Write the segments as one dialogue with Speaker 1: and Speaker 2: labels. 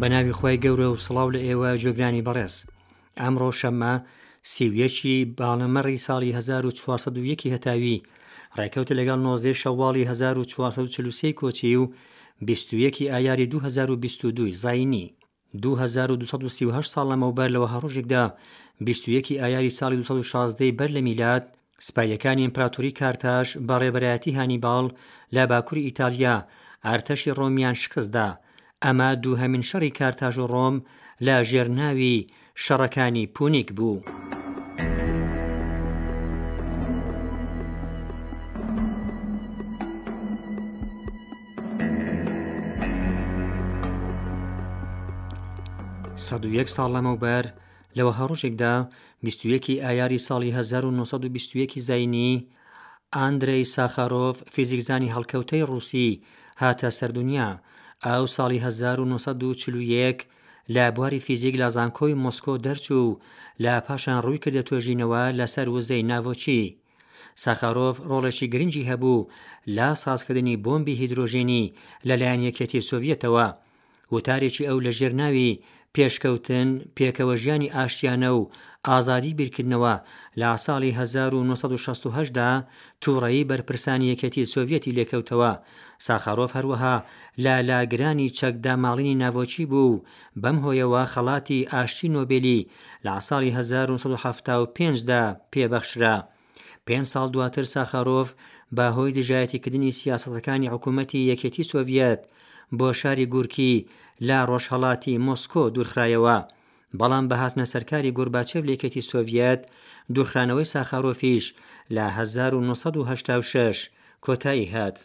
Speaker 1: بەناوی خی گەورە و سڵاو لە ئێوە جێگرانی بەڕێز ئەمڕۆ شەممە سیویەکی باڵەمەڕی ساڵی 1940 هەتاوی ڕێکەوت لەگەڵ نۆزدە شەواڵی 1940 کۆچی و 21 ئایاری 2022 زینی دوو هەزار و دوو سەد و سی و هەشت ساڵ لەمەوبەر لە وەها ڕۆژێکدا بیست و یەکی ئایاری ساڵی دوو سەد و شازدە ی بەر لە میلاد، سپاییەکانی ئیمپراتۆری کارتاژ بە ڕێبەرایەتی هانیباڵ لە باکوری ئیتالیا، ئارتەشی ڕۆمیان شکست دا. ئەمە دووهەمین شەڕی کارتاژ و ڕۆم لە ژێر ناوی، شەڕەکانی پونیک بوو. سەد و یەک ساڵ لەمەوبەر لە وەهاڕۆژێکدا بیستویەکی ئایاری ساڵی 1920 زینی ئاندرەی ساخارۆف فیزیکزانی هەڵکەوتەی ڕووسی هاتە سەردونیا ئەو ساڵی 1940 لە بواری فیزیک لە زانکۆی مۆسکۆ دەرچوو و لە پاشان ڕووی کردە توێژینەوە لەسەر وزەی ناڤۆکی. ساخارۆڤ ڕۆڵێکی گرنگی هەبوو لە سازکردنی بۆمبی هیدرۆژێنی لەلایەن یەکێتی سۆڤیەتەوە. وتارێکی ئەو لەژێر ناوی، پێشکەوتن، پێکەوەژیانی ئاشتیانە و ئازادی بیرکردنەوە، لە ساڵی هەزار و نۆ سەد و شەست و هەشت دا تووڕەیی بەرپرسانی یەکێتی سۆڤیەتی لێکەوتەوە، ساخارۆف هەروەها لە لاگرانی چەک داماڵینی ناڤۆکی بوو و بەم هۆیەوە خەڵاتی ئاشتی نۆبێلی لە ساڵی هەزار و نۆ سەد و حەفتا و پێنج دا پێ بەخشرا. پێنج ساڵ دواتر ساخارۆف بە هۆی دژایەتیکردنی سیاسەتەکانی حکوومەتی یەکێتی سۆڤیەت بۆ شاری گورکی لە ڕۆژهەڵاتی مۆسکۆ دوورخرایەوە. بەڵام بە هاتنە سەرکاری گورباچێڤ لە یەکێتی سۆڤیەت، دوورخرانەوەی ساخارۆفیش لە هەزار و نۆ سەد و هەشتا و شەش کۆتایی هات.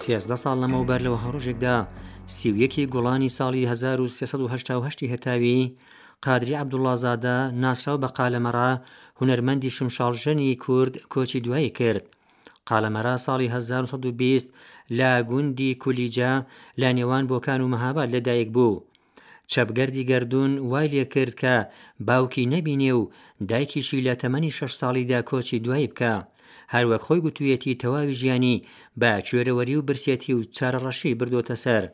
Speaker 1: سێزدە ساڵ لەمەوبەر لە وەها ڕۆژێکدا، سی و یەکی گوڵانی ساڵی هەزار و سێ سەد و هەشتا و هەشتی هەتاوی، قادری عەبدوڵڵازادە، ناسراو بە قالەمەڕا، هونەرمەندی شمشاڵژەنی کورد کۆچی دوایی کرد. قالەمەڕا ساڵی هەزار و سەد و بیست لە گوندی کولیجە لە نێوان بۆکان و مەهاباد لەدایکبوو. چەپگەردی گەردوون وای لێکرد کە باوکی نەبینێ و دایکیشی لە تەمەنی شەش ساڵیدا کۆچی دوایی بکا. هەر وەک خۆی گوتوویەتی تەواوی ژیانی بە کوێرەوەری و برسێتی و چارەڕەشی بردۆتە سەر.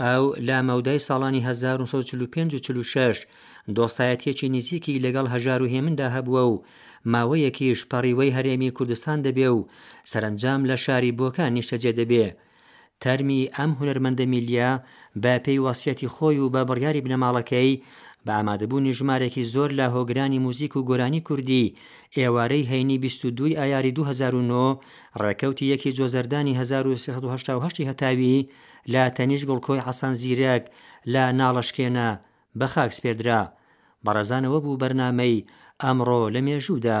Speaker 1: ئەو لە مەودای ساڵانی 1945 و 46 دۆستایەتیەکی نزیکی لەگەڵ هەژار و هێمندا هەبووە و ماوەیەکیش پەڕیوەی هەرێمی کوردستان دەبێ و سەرەنجام لە شاری بۆکان نیشتەجێ دەبێ. تەرمی ئەم هونەرمەندە میللیە بە پێی وەسیەتی خۆی و بە بڕیاری بنەماڵەکەی بە ئامادەبوونی ژمارێکی زۆر لە هۆگرانی موزیک و گۆرانی کوردی ئێوارەی هەینی 22 ی ئایاری 2009 ڕێکەوتی یەکی جۆزەردانی 1388 ی هەتاوی لە تەنیشت گڵکۆی حەسەن زیرەک لە ناڵەشکێنە بە خاک سپێردرا. بەڕێزان ئەوە بوو بەرنامەی ئەمڕۆ لە مێژوودا.